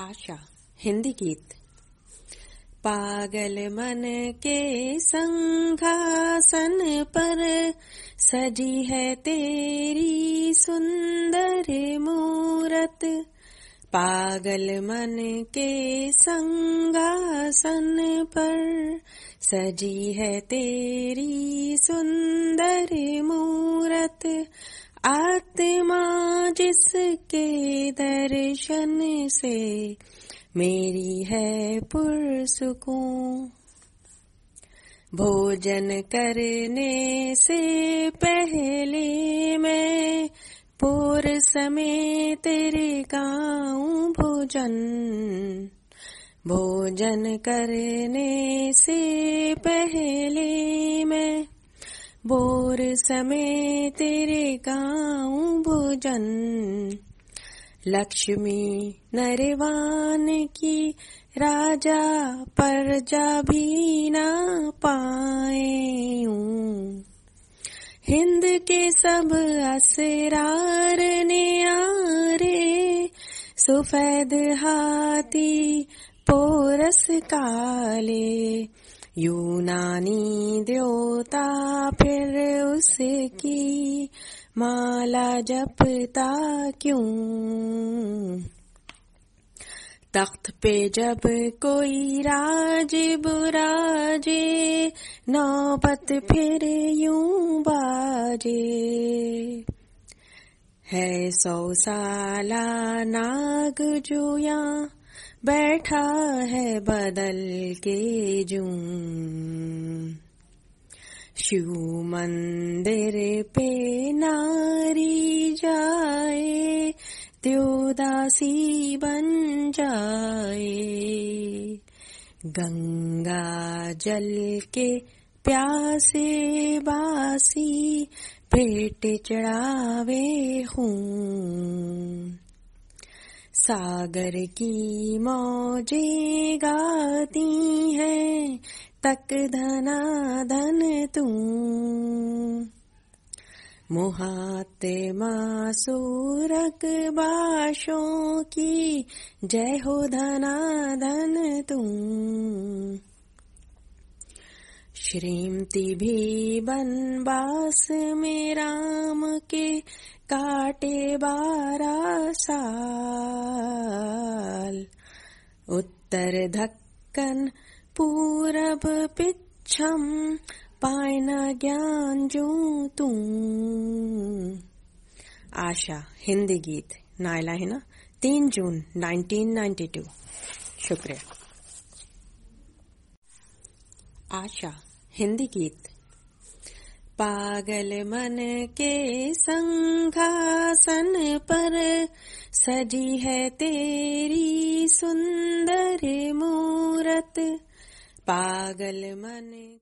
आशा, हिंदी गीत। पागल मन के संघासन पर सजी है तेरी सुंदर मूरत। पागल मन के संघासन पर सजी है तेरी सुंदर मूरत। आत्मा जिसके दर्शन से मेरी है पुरसुकूं भोजन करने से पहले मैं पुर समय तेरे गाऊं भोजन। भोजन करने से पहले मैं बोर समय तेरे गाऊं भोजन। लक्ष्मी नरवान की राजा परजा भी ना पाए हिंद के सब असरार ने आरे, सुफेद हाथी पोरस काले। यूनानी देवता फिर उसकी माला जपता क्यों? तख्त पे जब कोई राज बुराजे, नौबत फिर यूँ बाजे। है सौ साला नाग जो यहाँ बैठा है बदल के जू। शिव मंदिर पे नारी जाए, त्योदासी बन जाए। गंगा जल के प्यासे बासी पेट चढ़ावे हूँ। सागर की मौजे गाती है, तक धना धन तू। मुहाते मासूरक बाशों की, जय हो धना धन तू। श्रीमती भी बनवास में राम के काटे बारह साल। उत्तर धक्कन पूरब पिछम पायना ज्ञान जो तू। आशा, हिंदी गीत, नायला है ना? तीन जून 1992 शुक्रिया। आशा हिंदी गीत। पागल मन के संघासन पर सजी है तेरी सुंदर मूरत। पागल मन